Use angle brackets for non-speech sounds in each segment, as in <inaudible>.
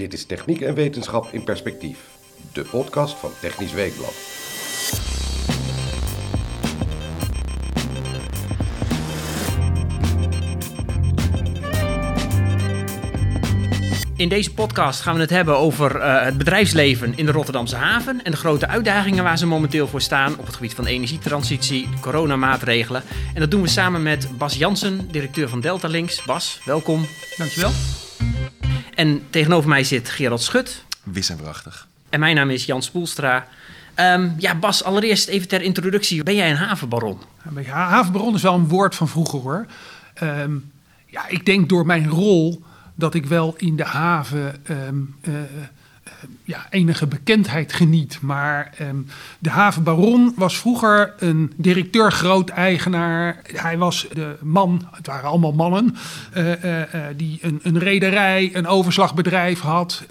Dit is Techniek en Wetenschap in Perspectief, de podcast van Technisch Weekblad. In deze podcast gaan we het hebben over uh, het bedrijfsleven in de Rotterdamse haven en de grote uitdagingen waar ze momenteel voor staan op het gebied van energietransitie, coronamaatregelen. En dat doen we samen met Bas Jansen, directeur van Delta Links. Bas, welkom. Dankjewel. En tegenover mij zit Gerald Schut. Wis en prachtig. En mijn naam is Jan Spoelstra. Um, ja, Bas, allereerst even ter introductie. Ben jij een havenbaron? Ja, havenbaron is wel een woord van vroeger hoor. Um, ja, ik denk door mijn rol dat ik wel in de haven um, uh, ja, enige bekendheid geniet. Maar um, de havenbaron was vroeger een directeur groot-eigenaar. Hij was de man, het waren allemaal mannen, uh, uh, die een, een rederij, een overslagbedrijf had.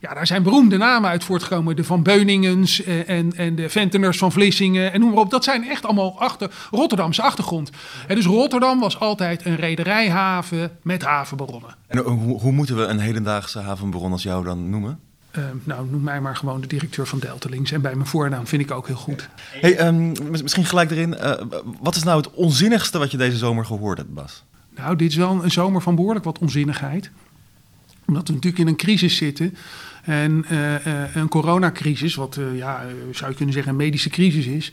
ja, daar zijn beroemde namen uit voortgekomen. De Van Beuningens en, en de Venteners van Vlissingen en noem maar op. Dat zijn echt allemaal achter, Rotterdamse achtergrond. Dus Rotterdam was altijd een rederijhaven met havenbaronnen. En hoe, hoe moeten we een hedendaagse havenbaron als jou dan noemen? Uh, nou, noem mij maar gewoon de directeur van Delta Links. En bij mijn voornaam vind ik ook heel goed. Hey, um, misschien gelijk erin. Uh, wat is nou het onzinnigste wat je deze zomer gehoord hebt, Bas? Nou, dit is wel een zomer van behoorlijk wat onzinnigheid. Omdat we natuurlijk in een crisis zitten. En uh, een coronacrisis, wat ja, zou je kunnen zeggen een medische crisis is.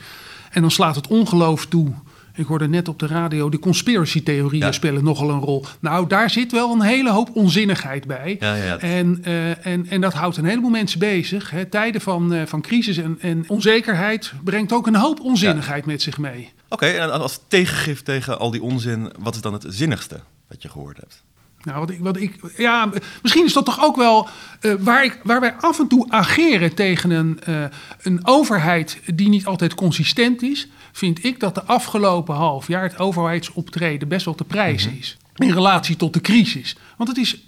En dan slaat het ongeloof toe ik hoorde net op de radio, de conspiracy-theorieën spelen nogal een rol. Nou, daar zit wel een hele hoop onzinnigheid bij. Ja, ja. En, uh, en, en dat houdt een heleboel mensen bezig. Hè. Tijden van, uh, van crisis en, en onzekerheid brengt ook een hoop onzinnigheid met zich mee. Oké, okay, en als tegengif tegen al die onzin, wat is dan het zinnigste wat je gehoord hebt? Nou, wat ik, wat ik, ja, misschien is dat toch ook wel uh, waar, ik, waar wij af en toe ageren tegen een, uh, een overheid die niet altijd consistent is. Vind ik dat de afgelopen half jaar het overheidsoptreden best wel te prijzen mhm. is. In relatie tot de crisis. Want het is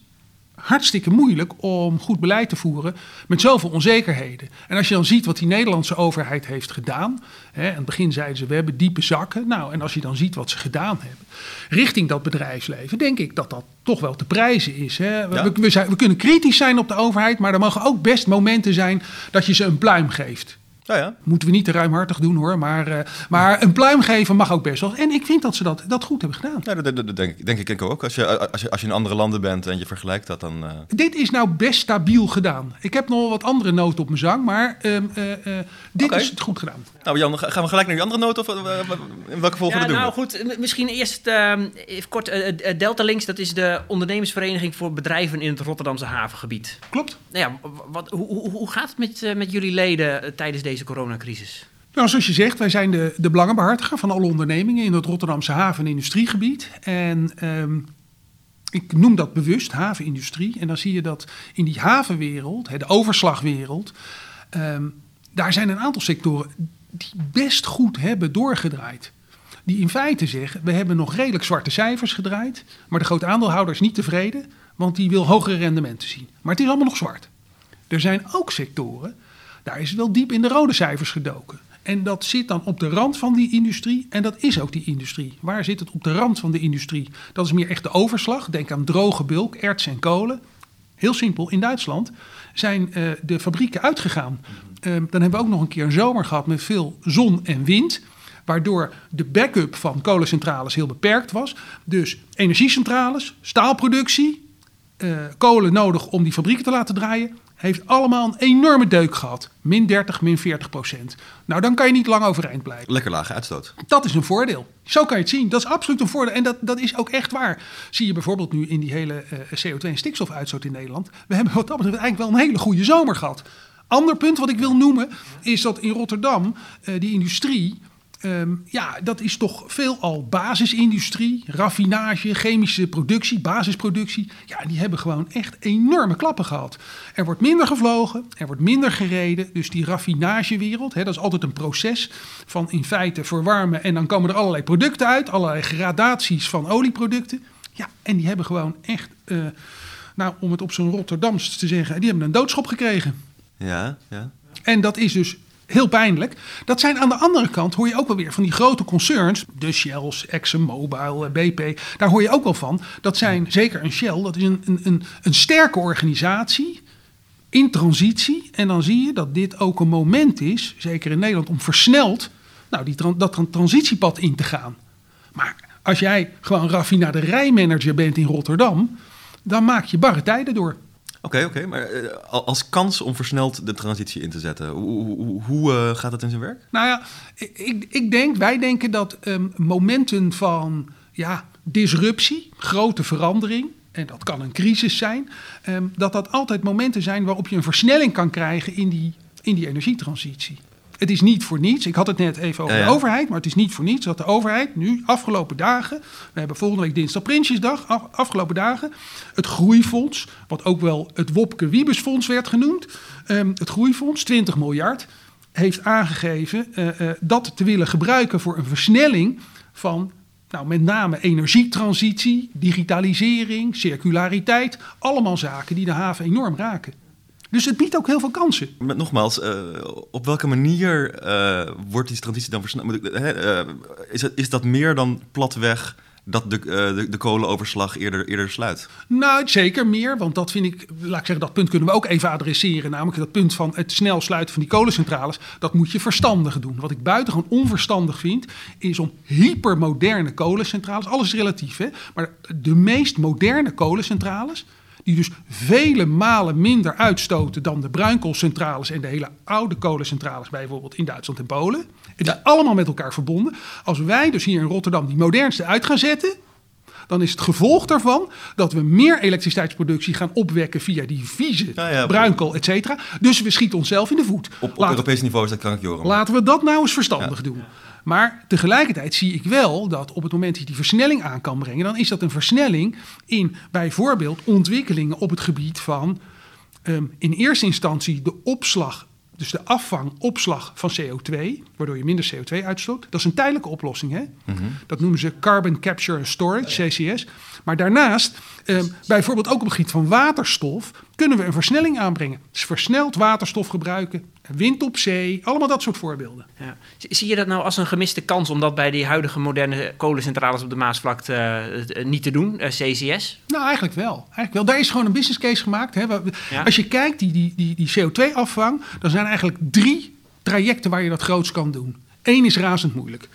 hartstikke moeilijk om goed beleid te voeren met zoveel onzekerheden. En als je dan ziet wat die Nederlandse overheid heeft gedaan. Hè, aan het begin zeiden ze we hebben diepe zakken. Nou, en als je dan ziet wat ze gedaan hebben richting dat bedrijfsleven, denk ik dat dat toch wel te prijzen is. Hè. We, we, zijn, we kunnen kritisch zijn op de overheid, maar er mogen ook best momenten zijn dat je ze een pluim geeft. Ja, ja. Moeten we niet te ruimhartig doen hoor. Maar, uh, maar een pluim geven mag ook best wel. En ik vind dat ze dat, dat goed hebben gedaan. Ja, dat, dat, dat denk, denk, ik ook. Als je, als, je, als je in andere landen bent en je vergelijkt dat, dan. Uh... Dit is nou best stabiel gedaan. Ik heb nog wat andere noten op mijn zang. Maar uh, dit okay. is het goed gedaan. Nou, Jan, gaan we gelijk naar die andere noten? Of in welke volgorde ja, doen nou, goed, misschien eerst ehm, even kort. Delta Links, dat is de ondernemersvereniging voor bedrijven in het Rotterdamse havengebied. Klopt. Nou ja, wat, hoe, hoe, hoe gaat het met, met jullie leden tijdens deze coronacrisis? Nou, zoals je zegt, wij zijn de, de belangenbehartiger van alle ondernemingen in het Rotterdamse haven- en industriegebied. En um, ik noem dat bewust havenindustrie. En dan zie je dat in die havenwereld, de overslagwereld, um, daar zijn een aantal sectoren die best goed hebben doorgedraaid. Die in feite zeggen, we hebben nog redelijk zwarte cijfers gedraaid, maar de grote aandeelhouder is niet tevreden, want die wil hogere rendementen zien. Maar het is allemaal nog zwart. Er zijn ook sectoren, daar is het wel diep in de rode cijfers gedoken. En dat zit dan op de rand van die industrie. En dat is ook die industrie. Waar zit het op de rand van de industrie? Dat is meer echt de overslag. Denk aan droge bulk, erts en kolen. Heel simpel, in Duitsland zijn uh, de fabrieken uitgegaan. Uh, dan hebben we ook nog een keer een zomer gehad met veel zon en wind. Waardoor de backup van kolencentrales heel beperkt was. Dus energiecentrales, staalproductie, uh, kolen nodig om die fabrieken te laten draaien heeft allemaal een enorme deuk gehad. Min 30, min 40 procent. Nou, dan kan je niet lang overeind blijven. Lekker lage uitstoot. Dat is een voordeel. Zo kan je het zien. Dat is absoluut een voordeel. En dat, dat is ook echt waar. Zie je bijvoorbeeld nu in die hele uh, CO2- en stikstofuitstoot in Nederland. We hebben wat dat betreft eigenlijk wel een hele goede zomer gehad. Ander punt wat ik wil noemen is dat in Rotterdam uh, die industrie Um, ja, dat is toch veelal basisindustrie, raffinage, chemische productie, basisproductie. Ja, die hebben gewoon echt enorme klappen gehad. Er wordt minder gevlogen, er wordt minder gereden. Dus die raffinagewereld, hè, dat is altijd een proces van in feite verwarmen. En dan komen er allerlei producten uit, allerlei gradaties van olieproducten. Ja, en die hebben gewoon echt, uh, nou om het op zo'n Rotterdams te zeggen, die hebben een doodschop gekregen. Ja, ja. En dat is dus heel pijnlijk. Dat zijn aan de andere kant, hoor je ook wel weer van die grote concerns, de Shells, ExxonMobil, BP, daar hoor je ook wel van. Dat zijn zeker een Shell, dat is een, een, een, een sterke organisatie in transitie. En dan zie je dat dit ook een moment is, zeker in Nederland, om versneld nou, die dat tran- transitiepad in te gaan. Maar als jij gewoon raffinaderijmanager bent in Rotterdam, dan maak je barre tijden door. Oké, oké, maar eh, al- als kans om versneld de transitie in te zetten, hoe, hoe, hoe, eh, gaat dat in zijn werk? Nou ja, ik, ik denk, wij denken dat ehm, momenten van ja, disruptie, grote verandering, en dat kan een crisis zijn, ehm, dat dat altijd momenten zijn waarop je een versnelling kan krijgen in die, in die energietransitie. Het is niet voor niets. Ik had het net even over Ja, ja. de overheid, maar het is niet voor niets dat de overheid nu afgelopen dagen, we hebben volgende week dinsdag Prinsjesdag, af- afgelopen dagen, het Groeifonds, wat ook wel het Wopke Wiebesfonds werd genoemd, ehm, het Groeifonds, 20 miljard, heeft aangegeven eh, eh, dat te willen gebruiken voor een versnelling van nou, met name energietransitie, digitalisering, circulariteit. Allemaal zaken die de haven enorm raken. Dus het biedt ook heel veel kansen. Nogmaals, eh, op welke manier eh, wordt die transitie dan versneld? Eh, is, het, is dat meer dan platweg dat de, de, de kolenoverslag eerder, eerder sluit? Nou, zeker meer, want dat vind ik, laat ik zeggen, dat punt kunnen we ook even adresseren. Namelijk dat punt van het snel sluiten van die kolencentrales. Dat moet je verstandig doen. Wat ik buitengewoon onverstandig vind, is om hypermoderne kolencentrales, alles is relatief, hè, maar de meest moderne kolencentrales, die dus vele malen minder uitstoten dan de bruinkoolcentrales en de hele oude kolencentrales, bijvoorbeeld in Duitsland en Polen. Het is allemaal met elkaar verbonden. Als wij dus hier in Rotterdam die modernste uit gaan zetten, dan is het gevolg daarvan dat we meer elektriciteitsproductie gaan opwekken via die vieze Ja, ja. bruinkool, et cetera. Dus we schieten onszelf in de voet. Op, op Laten- Europees niveau is dat krankjoren. Laten we dat nou eens verstandig doen. Maar tegelijkertijd zie ik wel dat op het moment dat je die versnelling aan kan brengen, dan is dat een versnelling in bijvoorbeeld ontwikkelingen op het gebied van ehm, in eerste instantie de opslag, dus de afvang, opslag van CO2, waardoor je minder CO2 uitstoot. Dat is een tijdelijke oplossing. Hè? Dat noemen ze Carbon Capture and Storage, CCS. Maar daarnaast, ehm, bijvoorbeeld ook op het gebied van waterstof, kunnen we een versnelling aanbrengen. Dus versneld waterstof gebruiken, wind op zee, allemaal dat soort voorbeelden. Ja. Zie je dat nou als een gemiste kans om dat bij die huidige moderne kolencentrales op de Maasvlakte eh, niet te doen, eh, CCS? Nou, eigenlijk wel. Eigenlijk wel. Daar is gewoon een business case gemaakt. Hè. Ja. Als je kijkt, die, die, die, die CO2-afvang, dan zijn er eigenlijk drie trajecten waar je dat groots kan doen. Eén is razend moeilijk.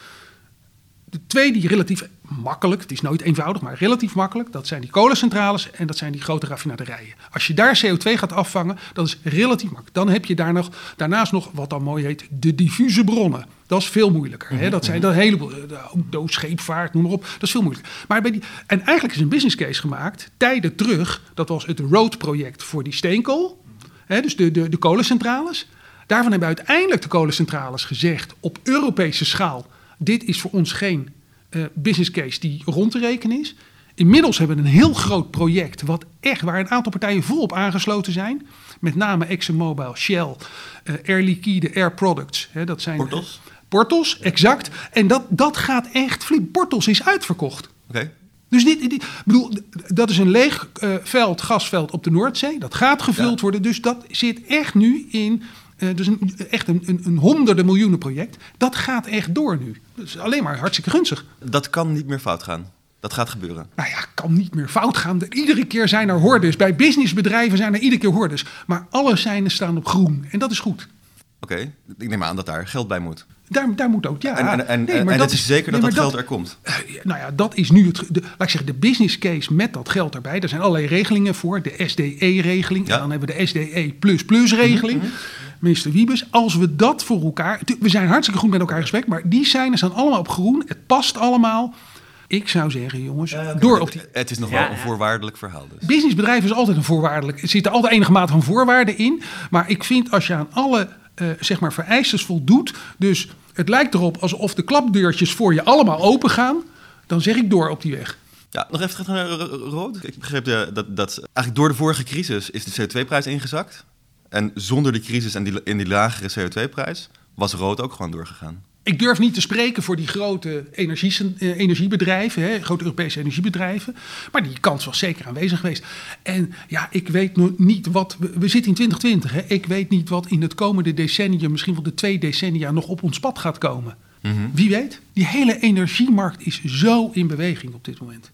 De twee die relatief makkelijk, het is nooit eenvoudig, maar relatief makkelijk, dat zijn die kolencentrales en dat zijn die grote raffinaderijen. Als je daar CO2 gaat afvangen, dat is relatief makkelijk. Dan heb je daar nog, daarnaast nog wat dan mooi heet de diffuse bronnen. Dat is veel moeilijker. Hè? Dat zijn dat heleboel, eh, auto, scheepvaart, noem maar op. Dat is veel moeilijker. Maar en eigenlijk is een business case gemaakt, tijden terug, dat was het Road-project voor die steenkool. Hè, dus de, de, de kolencentrales. Daarvan hebben uiteindelijk de kolencentrales gezegd op Europese schaal: dit is voor ons geen eh, business case die rond te rekenen is. Inmiddels hebben we een heel groot project, wat echt, waar een aantal partijen volop aangesloten zijn. Met name ExxonMobil, Shell, eh, Air Liquide, Air Products. Hè, dat zijn, Portos? Portos, exact. En dat, dat gaat echt flink. Portos is uitverkocht. Oké. Dus dit, dit- bedoel, dat is een leeg eh, veld, gasveld op de Noordzee. Dat gaat gevuld Ja. worden. Dus dat zit echt nu in. Eh, dus een, echt een, een, een honderden miljoenen project. Dat gaat echt door nu. Dus alleen maar hartstikke gunstig. Dat kan niet meer fout gaan. Dat gaat gebeuren. Nou ja, kan niet meer fout gaan. Iedere keer zijn er hordes. Bij businessbedrijven zijn er iedere keer hordes. Maar alle seinen staan op groen. En dat is goed. Oké, ik neem aan dat daar geld bij moet. Daar, daar moet ook, ja. en en, en, Nee, en maar het is zeker dat nee, dat geld er komt. Eh, nou ja, dat is nu het. De, laat ik zeggen, de business case met dat geld erbij. Daar zijn allerlei regelingen voor. De SDE-regeling. Ja. En dan hebben we de SDE-regeling. Minister Wiebes, als we dat voor elkaar. We zijn hartstikke goed met elkaar in gesprek. Maar die zijn staan allemaal op groen. Het past allemaal. Ik zou zeggen, jongens, door op die. Het, het is nog Ja, wel een voorwaardelijk verhaal dus. Businessbedrijf is altijd een voorwaardelijk. Er zitten altijd enige mate van voorwaarden in. Maar ik vind als je aan alle eh, zeg maar vereistes voldoet. Dus het lijkt erop alsof de klapdeurtjes voor je allemaal open gaan. Dan zeg ik door op die weg. Ja, nog even terug naar rood. Ik begreep eh, dat, dat eigenlijk door de vorige crisis is de CO2-prijs ingezakt. En zonder die crisis en die, in die lagere CO2-prijs was rood ook gewoon doorgegaan. Ik durf niet te spreken voor die grote energie, eh, energiebedrijven, hè, grote Europese energiebedrijven. Maar die kans was zeker aanwezig geweest. En ja, ik weet nog niet wat. We, we zitten in 2020. Hè, ik weet niet wat in het komende decennium, misschien wel de twee decennia, nog op ons pad gaat komen. Wie weet? Die hele energiemarkt is zo in beweging op dit moment.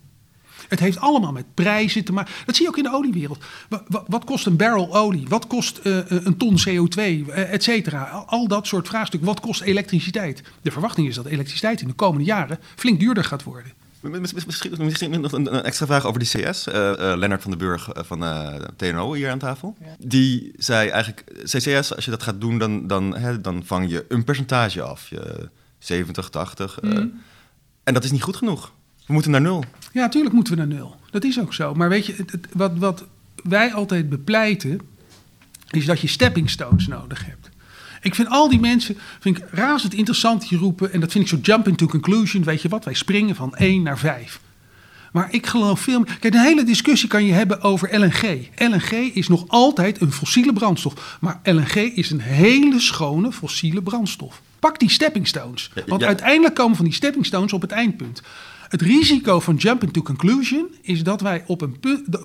Het heeft allemaal met prijzen te maken. Dat zie je ook in de oliewereld. Wa- wa- Wat, kost een barrel olie? Wat kost eh, een ton CO2? eh, et cetera. Al- dat soort vraagstukken. Wat kost elektriciteit? De verwachting is dat elektriciteit in de komende jaren flink duurder gaat worden. Mis- mis- Misschien, misschien nog een, een extra vraag over die CS. Eh, eh, Lennart van den Burg eh, van eh, TNO hier aan tafel. Die zei eigenlijk, CCS, als je dat gaat doen, dan, dan, hè, dan vang je een percentage af. Je 70, 80. eh, En dat is niet goed genoeg. We moeten naar nul. Ja, natuurlijk moeten we naar nul. Dat is ook zo. Maar weet je, het, het- wat, wat wij altijd bepleiten, is dat je stepping stones nodig hebt. Ik vind al die mensen vind ik razend interessant die roepen. En dat vind ik zo jump into conclusion. Weet je wat, wij springen van 1 naar 5. Maar ik geloof veel meer. Kijk, de hele discussie kan je hebben over LNG. LNG is nog altijd een fossiele brandstof. Maar LNG is een hele schone fossiele brandstof. Pak die stepping stones. Want ja. uiteindelijk komen van die stepping stones op het eindpunt. Het risico van jump into conclusion is dat wij op een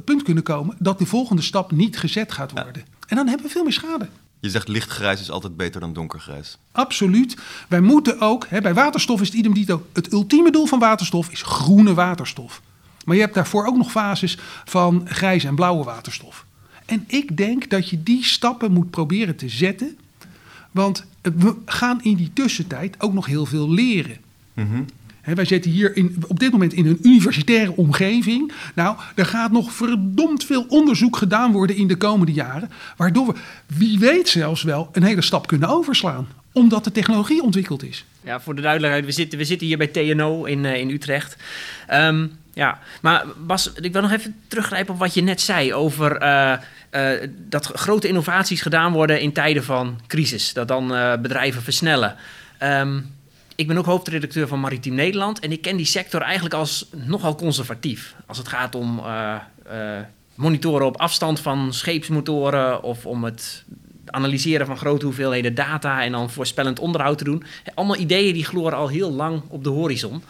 punt kunnen komen dat de volgende stap niet gezet gaat worden. En dan hebben we veel meer schade. Je zegt lichtgrijs is altijd beter dan donkergrijs. Absoluut. Wij moeten ook, hè, bij waterstof is het idem dito. Het ultieme doel van waterstof is groene waterstof. Maar je hebt daarvoor ook nog fases van grijze en blauwe waterstof. En ik denk dat je die stappen moet proberen te zetten. Want we gaan in die tussentijd ook nog heel veel leren. Wij zitten hier in, op dit moment in een universitaire omgeving. Nou, er gaat nog verdomd veel onderzoek gedaan worden in de komende jaren. Waardoor we, wie weet zelfs wel, een hele stap kunnen overslaan. Omdat de technologie ontwikkeld is. Ja, voor de duidelijkheid, we zitten, we zitten hier bij TNO in, eh, in Utrecht. Ehm, ja, maar Bas, ik wil nog even teruggrijpen op wat je net zei over eh, eh, dat grote innovaties gedaan worden in tijden van crisis. Dat dan bedrijven versnellen. Ehm, ik ben ook hoofdredacteur van Maritiem Nederland en ik ken die sector eigenlijk als nogal conservatief. Als het gaat om eh, eh, monitoren op afstand van scheepsmotoren of om het analyseren van grote hoeveelheden data en dan voorspellend onderhoud te doen. Allemaal ideeën die gloren al heel lang op de horizon.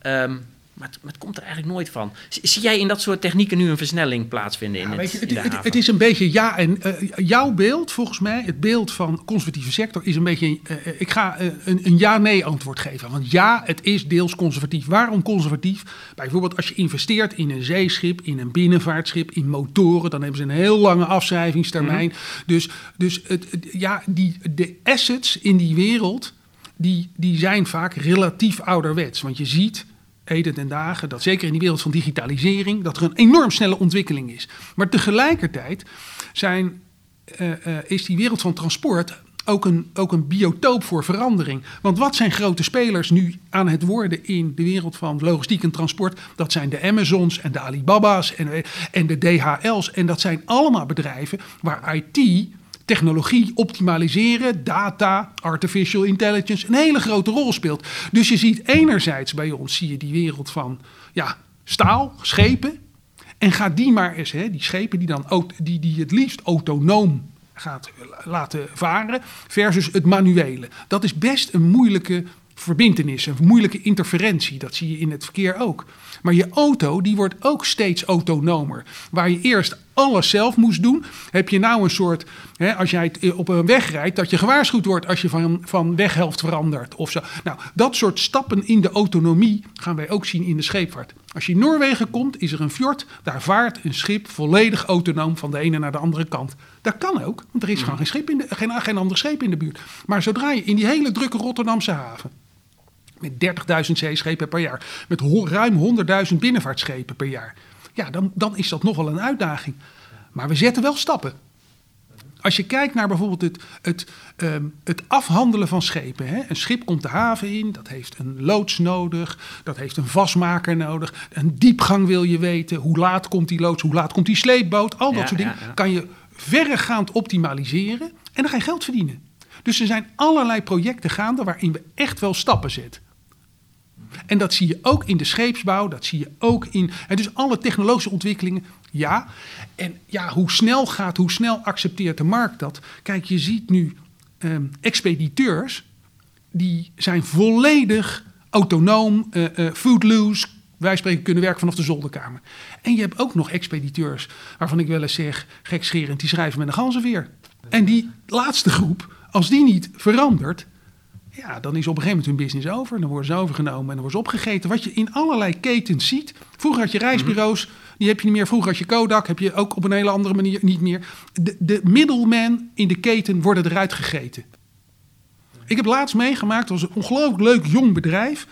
Ehm, maar, het, maar het komt er eigenlijk nooit van. Zie jij in dat soort technieken nu een versnelling plaatsvinden in, Ja, het, weet je, in het, de het- is een beetje ja en eh, jouw beeld, volgens mij, het beeld van conservatieve sector is een beetje. eh, eh, ik ga een, een ja-nee antwoord geven. Want ja, het is deels conservatief. Waarom conservatief? Bijvoorbeeld als je investeert in een zeeschip, in een binnenvaartschip, in motoren, dan hebben ze een heel lange afschrijvingstermijn. Dus, dus het, het- ja, die, de assets in die wereld, die, die zijn vaak relatief ouderwets. Want je ziet heden ten dagen dat zeker in die wereld van digitalisering, dat er een enorm snelle ontwikkeling is. Maar tegelijkertijd zijn, eh, eh, is die wereld van transport ook een, ook een biotoop voor verandering. Want wat zijn grote spelers nu aan het worden in de wereld van logistiek en transport? Dat zijn de Amazons en de Alibaba's en, en de DHL's. En dat zijn allemaal bedrijven waar IT technologie optimaliseren, data, artificial intelligence een hele grote rol speelt. Dus je ziet enerzijds bij ons zie je die wereld van ja, staal, schepen. En ga die maar eens, hè, die schepen die, dan, die, die het liefst autonoom gaat laten varen, versus het manuele. Dat is best een moeilijke verbindenis, een moeilijke interferentie. Dat zie je in het verkeer ook. Maar je auto, die wordt ook steeds autonomer. Waar je eerst alles zelf moest doen, heb je nou een soort, hè, als jij het op een weg rijdt, dat je gewaarschuwd wordt als je van, van weghelft verandert of zo. Nou, dat soort stappen in de autonomie gaan wij ook zien in de scheepvaart. Als je in Noorwegen komt, is er een fjord, daar vaart een schip volledig autonoom van de ene naar de andere kant. Dat kan ook, want er is gewoon geen, schip in de, geen, geen ander schip in de buurt. Maar zodra je in die hele drukke Rotterdamse haven, met 30.000 zeeschepen per jaar. Met ruim 100.000 binnenvaartschepen per jaar. Ja, dan, dan is dat nog wel een uitdaging. Maar we zetten wel stappen. Als je kijkt naar bijvoorbeeld het, het, ehm, het afhandelen van schepen. Hè? Een schip komt de haven in, dat heeft een loods nodig, dat heeft een vasmaker nodig. Een diepgang wil je weten, hoe laat komt die loods, hoe laat komt die sleepboot. Al dat Ja, soort dingen ja, ja. kan je verregaand optimaliseren en dan ga je geld verdienen. Dus er zijn allerlei projecten gaande waarin we echt wel stappen zetten. En dat zie je ook in de scheepsbouw, dat zie je ook in. En dus alle technologische ontwikkelingen, ja. En ja, hoe snel gaat, hoe snel accepteert de markt dat? Kijk, je ziet nu ehm, expediteurs, die zijn volledig autonoom, eh eh foodloose. Wij spreken kunnen werken vanaf de zolderkamer. En je hebt ook nog expediteurs, waarvan ik wel eens zeg, gekscherend, die schrijven met een ganzenveer. En die laatste groep, als die niet verandert, Ja, dan is op een gegeven moment hun business over. Dan worden ze overgenomen en dan worden ze opgegeten. Wat je in allerlei ketens ziet. Vroeger had je reisbureaus, die heb je niet meer. Vroeger had je Kodak, heb je ook op een hele andere manier niet meer. De, de middlemen in de keten worden eruit gegeten. Ik heb laatst meegemaakt, dat was een ongelooflijk leuk jong bedrijf.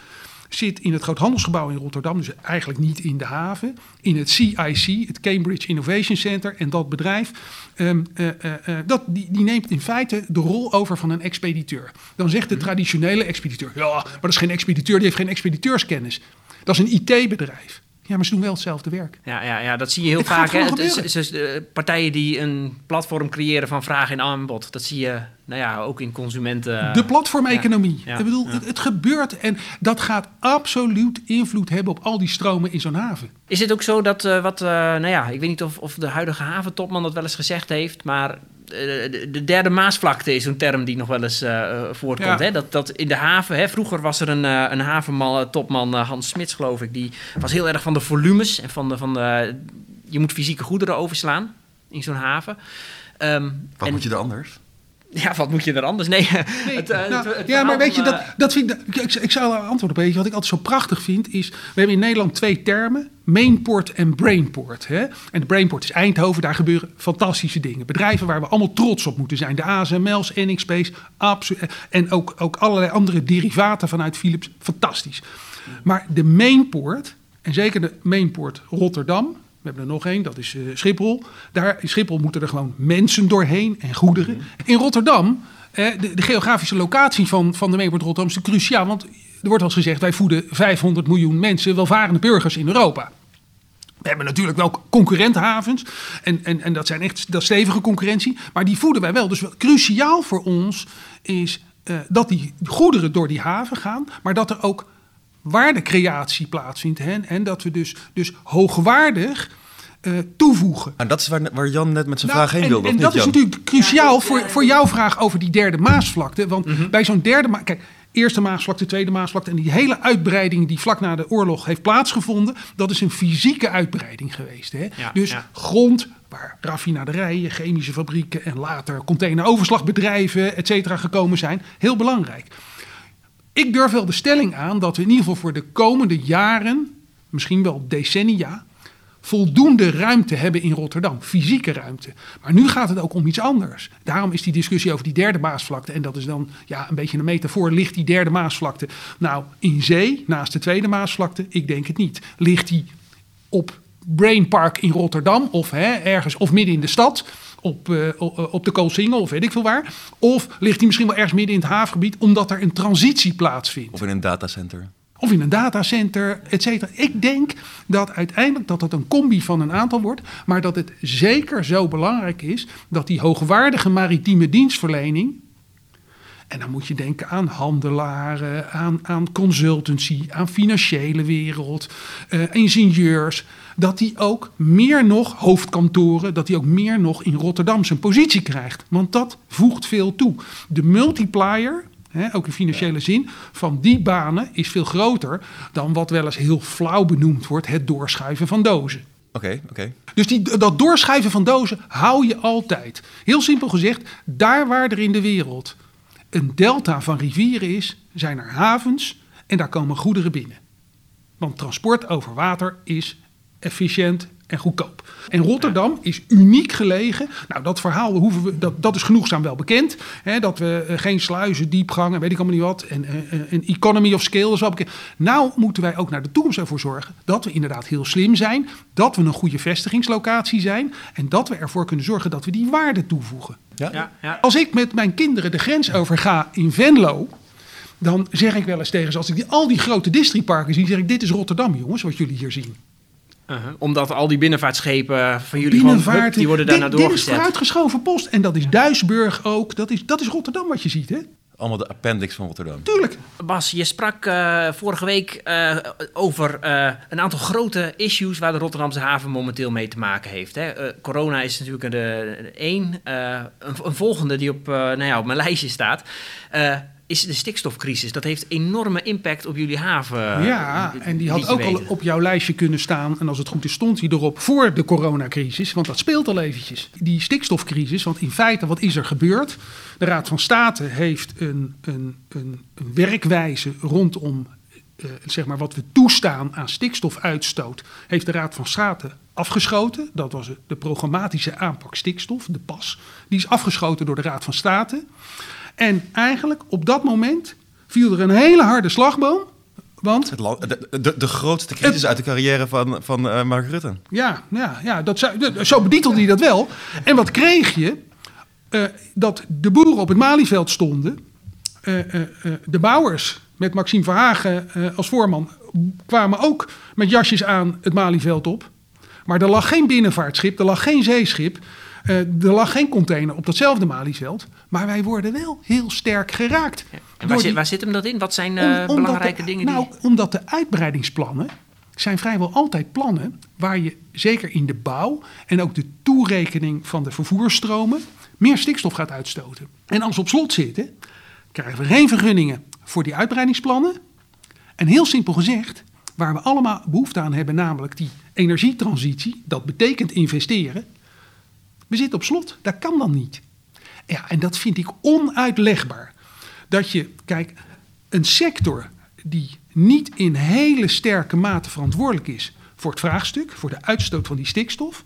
Zit in het groothandelsgebouw in Rotterdam, dus eigenlijk niet in de haven. In het CIC, het Cambridge Innovation Center. En dat bedrijf, ehm, eh, eh, eh, dat, die, die neemt in feite de rol over van een expediteur. Dan zegt de traditionele expediteur, ja, maar dat is geen expediteur, die heeft geen expediteurskennis. Dat is een IT-bedrijf. Ja, maar ze doen wel hetzelfde werk. Ja, ja, ja, dat zie je heel Het vaak. Hè. Het is- eh, partijen die een platform creëren van vraag en aanbod. Dat zie je nou ja, ook in consumenten. De platformeconomie. ja, Ik bedoel, ja. het, het gebeurt en dat gaat absoluut invloed hebben op al die stromen in zo'n haven. Is het ook zo dat eh, wat, eh, nou ja, ik weet niet of, of de huidige haventopman dat wel eens gezegd heeft, maar de, de derde Maasvlakte is zo'n term die nog wel eens eh, eh, voortkomt. Ja. Hè? Dat, dat in de haven, hè, vroeger was er een, eh, een havenman, eh, topman eh, Hans Smits geloof ik, die was heel erg van de volumes en van de, van de, je moet fysieke goederen overslaan in zo'n haven. Ehm, Wat en- moet je er anders? Ja, wat moet je er anders? Nee, <laughs> Nee, het, eh, nou, het- het ja, maar weet je, dat, eh, dat vind ik, ik, ik zou er antwoord op weten. Wat ik altijd zo prachtig vind is, we hebben in Nederland twee termen. Mainport en Brainport. Hè? En de Brainport is Eindhoven, daar gebeuren fantastische dingen. Bedrijven waar we allemaal trots op moeten zijn. De ASML's, NXP's, absoluut. En ook, ook allerlei andere derivaten vanuit Philips, fantastisch. Maar de Mainport, en zeker de Mainport Rotterdam... We hebben er nog één, dat is eh, Schiphol. Daar, in Schiphol moeten er gewoon mensen doorheen en goederen. In Rotterdam, eh, de, de geografische locatie van, van de Mainport Rotterdam is cruciaal. Want er wordt wel eens gezegd, wij voeden 500 miljoen mensen, welvarende burgers in Europa. We hebben natuurlijk wel concurrenthavens. En, en, en dat zijn echt dat stevige concurrentie. Maar die voeden wij wel. Dus wel cruciaal voor ons is eh, dat die goederen door die haven gaan. Maar dat er ook waardecreatie plaatsvindt. Hè? En dat we dus, dus hoogwaardig eh, toevoegen. En dat is waar, waar Jan net met zijn Nou, vraag heen en, wilde, en of dat niet, is Jan? natuurlijk cruciaal voor, voor jouw vraag over die derde Maasvlakte. Want bij zo'n derde Ma- Kijk, eerste Maasvlakte, tweede Maasvlakte... en die hele uitbreiding die vlak na de oorlog heeft plaatsgevonden... dat is een fysieke uitbreiding geweest. Hè? Ja, dus ja. grond waar raffinaderijen, chemische fabrieken... en later containeroverslagbedrijven, et cetera, gekomen zijn. Heel belangrijk. Ik durf wel de stelling aan dat we in ieder geval voor de komende jaren... misschien wel decennia voldoende ruimte hebben in Rotterdam, fysieke ruimte. Maar nu gaat het ook om iets anders. Daarom is die discussie over die derde Maasvlakte, en dat is dan ja, een beetje een metafoor, ligt die derde Maasvlakte nou in zee, naast de tweede Maasvlakte? Ik denk het niet. Ligt die op Brain Park in Rotterdam, of hè, ergens, of midden in de stad, op, eh, o- op de Koolsingel, of weet ik veel waar? Of ligt die misschien wel ergens midden in het havengebied, omdat er een transitie plaatsvindt? Of in een datacenter. of in een datacenter, et cetera. Ik denk dat uiteindelijk dat het een combi van een aantal wordt, maar dat het zeker zo belangrijk is dat die hoogwaardige maritieme dienstverlening, en dan moet je denken aan handelaren, aan, aan consultancy, aan financiële wereld, eh, ingenieurs, dat die ook meer nog hoofdkantoren, dat die ook meer nog in Rotterdam zijn positie krijgt. Want dat voegt veel toe. De multiplier, ook in financiële zin, van die banen is veel groter dan wat wel eens heel flauw benoemd wordt, het doorschuiven van dozen. Oké, oké. Dus die, dat doorschuiven van dozen hou je altijd. Heel simpel gezegd, daar waar er in de wereld een delta van rivieren is, zijn er havens en daar komen goederen binnen. Want transport over water is efficiënt en goedkoop. En Rotterdam is uniek gelegen. Nou, dat verhaal hoeven we, dat, dat is genoegzaam wel bekend. Hè, dat we eh, geen sluizen, diepgang en weet ik allemaal niet wat. En eh, eh, een economy of scale is wel bekend. Nou moeten wij ook naar de toekomst ervoor zorgen dat we inderdaad heel slim zijn. Dat we een goede vestigingslocatie zijn. En dat we ervoor kunnen zorgen dat we die waarde toevoegen. Ja? Ja, ja. Als ik met mijn kinderen de grens overga in Venlo, dan zeg ik wel eens tegen ze, als ik die, al die grote districtparken zie, zeg ik, dit is Rotterdam jongens, wat jullie hier zien. Uh-huh. Omdat al die binnenvaartschepen van jullie gewoon, hup, Binnenvaart, die worden daarna dit, dit is doorgezet. vooruitgeschoven post. En dat is Duisburg ook, dat is, dat is Rotterdam wat je ziet hè. Allemaal de appendix van Rotterdam. Tuurlijk. Bas, je sprak eh, vorige week eh, over eh, een aantal grote issues waar de Rotterdamse haven momenteel mee te maken heeft. Hè. Eh, corona is natuurlijk de, de één. Eh, een, een volgende die op, eh, nou ja, op mijn lijstje staat, eh, is de stikstofcrisis. Dat heeft enorme impact op jullie haven. ja, en die had ook al op jouw lijstje kunnen staan. En als het goed is, stond hij erop voor de coronacrisis. Want dat speelt al eventjes. Die stikstofcrisis, want in feite, wat is er gebeurd? De Raad van State heeft een, een, een, een werkwijze rondom eh, zeg maar wat we toestaan aan stikstofuitstoot, heeft de Raad van State afgeschoten. Dat was de programmatische aanpak stikstof, de PAS. Die is afgeschoten door de Raad van State. En eigenlijk op dat moment viel er een hele harde slagboom. Want Het land- de, de, de grootste crisis uit de carrière van, van eh, Mark Rutte. ja, ja, ja dat zo betitelde hij dat wel. En wat kreeg je? Eh, dat de boeren op het Malieveld stonden. Eh, de bouwers met Maxime Verhagen als voorman kwamen ook met jasjes aan het Malieveld op. Maar er lag geen binnenvaartschip, er lag geen zeeschip. Eh, er lag geen container op datzelfde Malieveld. Maar wij worden wel heel sterk geraakt. En waar, zit, die- waar zit hem dat in? Wat zijn om- eh, belangrijke de- dingen Nou, die... omdat de uitbreidingsplannen zijn vrijwel altijd plannen waar je zeker in de bouw en ook de toerekening van de vervoersstromen meer stikstof gaat uitstoten. En als we op slot zitten, krijgen we geen vergunningen voor die uitbreidingsplannen. En heel simpel gezegd, waar we allemaal behoefte aan hebben, namelijk die energietransitie, dat betekent investeren. We zitten op slot, dat kan dan niet. Ja, en dat vind ik onuitlegbaar. Dat je, kijk, een sector die niet in hele sterke mate verantwoordelijk is voor het vraagstuk, voor de uitstoot van die stikstof,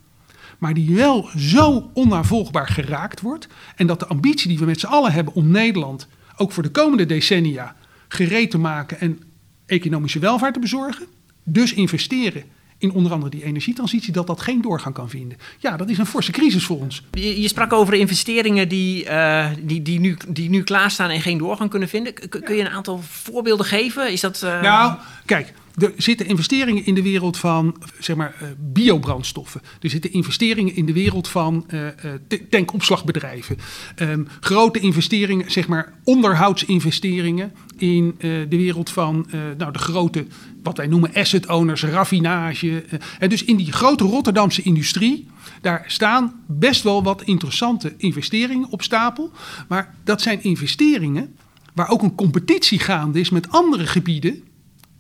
maar die wel zo onnavolgbaar geraakt wordt. En dat de ambitie die we met z'n allen hebben om Nederland ook voor de komende decennia gereed te maken en economische welvaart te bezorgen, dus investeren in onder andere die energietransitie, dat dat geen doorgang kan vinden. Ja, dat is een forse crisis voor ons. Je, je sprak over investeringen die, eh, die, die, nu, die nu klaarstaan en geen doorgang kunnen vinden. K- kun je een aantal voorbeelden geven? Is dat, eh, Nou, kijk, er zitten investeringen in de wereld van zeg maar, eh, biobrandstoffen. Er zitten investeringen in de wereld van eh, eh, tankopslagbedrijven. Ehm, grote investeringen, zeg maar onderhoudsinvesteringen in de wereld van nou, de grote, wat wij noemen asset owners, raffinage. en dus in die grote Rotterdamse industrie, daar staan best wel wat interessante investeringen op stapel. Maar dat zijn investeringen waar ook een competitie gaande is met andere gebieden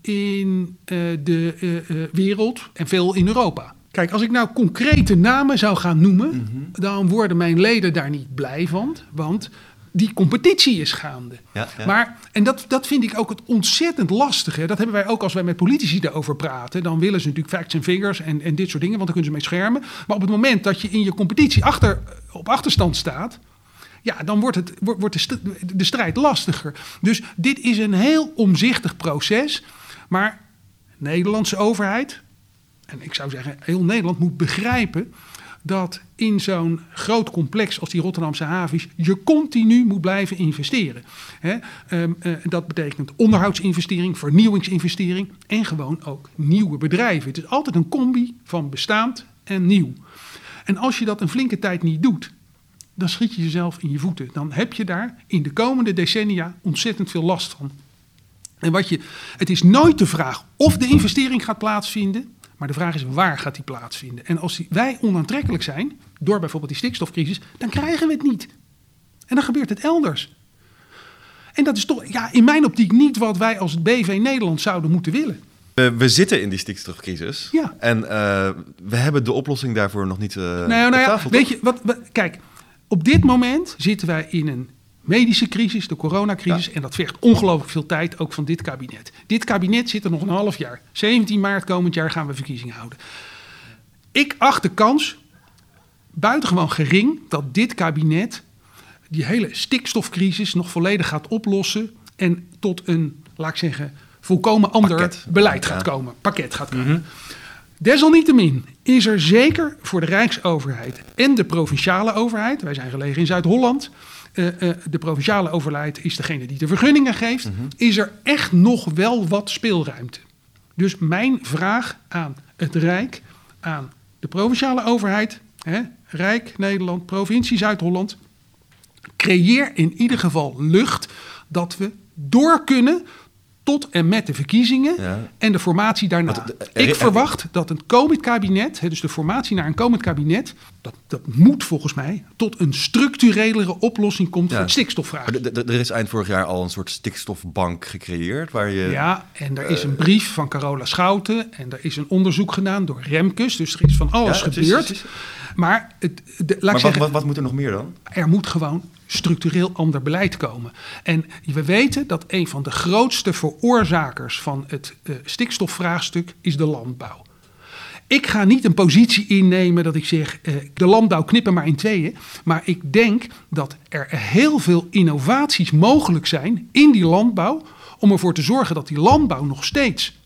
in eh, de eh, eh, wereld en veel in Europa. Kijk, als ik nou concrete namen zou gaan noemen, dan worden mijn leden daar niet blij van, want die competitie is gaande. Ja, ja. Maar, en dat, dat vind ik ook het ontzettend lastige. Dat hebben wij ook als wij met politici daarover praten. Dan willen ze natuurlijk facts en figures en, en dit soort dingen, want dan kunnen ze mee schermen. Maar op het moment dat je in je competitie achter, op achterstand staat, ja, dan wordt, het, wordt de strijd lastiger. Dus dit is een heel omzichtig proces. Maar de Nederlandse overheid, en ik zou zeggen heel Nederland, moet begrijpen dat in zo'n groot complex als die Rotterdamse haven is, je continu moet blijven investeren. Ehm, eh, dat betekent onderhoudsinvestering, vernieuwingsinvestering en gewoon ook nieuwe bedrijven. Het is altijd een combi van bestaand en nieuw. En als je dat een flinke tijd niet doet, dan schiet je jezelf in je voeten. Dan heb je daar in de komende decennia ontzettend veel last van. En wat je, het is nooit de vraag of de investering gaat plaatsvinden, maar de vraag is waar gaat die plaatsvinden. En als die- wij onaantrekkelijk zijn, door bijvoorbeeld die stikstofcrisis, dan krijgen we het niet. En dan gebeurt het elders. En dat is toch ja, in mijn optiek niet wat wij als BV Nederland zouden moeten willen. We, we zitten in die stikstofcrisis. Ja. En eh, we hebben de oplossing daarvoor nog niet eh nou op nou ja, tafel. weet je, wat, wat- kijk, op dit moment zitten wij in een medische crisis, de coronacrisis. En dat vergt ongelooflijk veel tijd, ook van dit kabinet. Dit kabinet zit er nog een half jaar. 17 maart komend jaar gaan we verkiezingen houden. Ik acht de kans buitengewoon gering dat dit kabinet die hele stikstofcrisis nog volledig gaat oplossen. En tot een, laat ik zeggen, volkomen ander Pakket. beleid gaat komen. Pakket gaat komen. Desalniettemin is er zeker voor de Rijksoverheid en de provinciale overheid, wij zijn gelegen in Zuid-Holland, eh, eh, de provinciale overheid is degene die de vergunningen geeft, is er echt nog wel wat speelruimte. Dus mijn vraag aan het Rijk, aan de provinciale overheid, hè, Rijk Nederland, provincie Zuid-Holland, creëer in ieder geval lucht dat we door kunnen tot en met de verkiezingen Ja. en de formatie daarna. Want, eh, Ik er- verwacht dat een komend kabinet, hè, dus de formatie naar een komend kabinet, dat, dat moet volgens mij tot een structurelere oplossing komt voor het stikstofvraagstuk. d- er is eind vorig jaar al een soort stikstofbank gecreëerd waar je... Ja, en er is een brief van Carola Schouten en er is een onderzoek gedaan door Remkes, dus er is van alles Ja, gebeurd. Maar, het, de, laat ik Maar wat, zeggen, wat, wat moet er nog meer dan? er moet gewoon structureel ander beleid komen. En we weten dat een van de grootste veroorzakers van het eh, stikstofvraagstuk is de landbouw. Ik ga niet een positie innemen dat ik zeg, eh, de landbouw knippen maar in tweeën. Maar ik denk dat er heel veel innovaties mogelijk zijn in die landbouw. Om ervoor te zorgen dat die landbouw nog steeds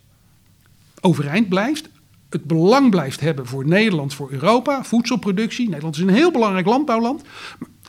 overeind blijft. Het belang blijft hebben voor Nederland, voor Europa, voedselproductie. Nederland is een heel belangrijk landbouwland.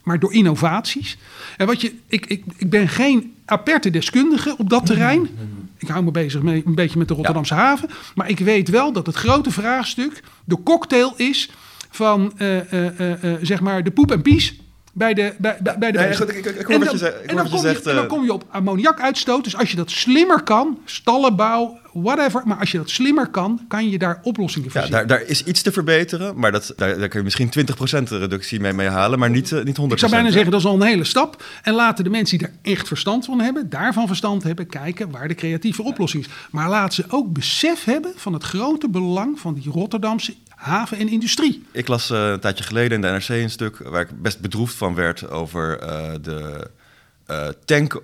Maar door innovaties. En wat je, ik, ik, ik ben geen aperte deskundige op dat terrein. Ik hou me bezig mee, een beetje met de Rotterdamse haven. Maar ik weet wel dat het grote vraagstuk de cocktail is van eh, eh, eh, zeg maar de poep en pies bij de, bij, de Nee, beesten. goed, ik- ik- ik hoor En wat dan- je zegt- ik en hoor dan wat je kom zegt, En dan eh. kom je op ammoniakuitstoot. Dus als je dat slimmer kan, stallenbouw, whatever. Maar als je dat slimmer kan, kan je daar oplossingen voor Ja, zien. daar, daar is iets te verbeteren, maar dat, daar, daar kun je misschien 20% reductie mee, mee halen, maar niet, eh, niet 100%. Ik zou bijna zeggen, dat is al een hele stap. En laten de mensen die er echt verstand van hebben, daarvan verstand hebben, kijken waar de creatieve oplossing is. Maar laat ze ook besef hebben van het grote belang van die Rotterdamse haven en industrie. Ik las eh, een tijdje geleden in de NRC een stuk waar ik best bedroefd van werd over eh, de eh, tank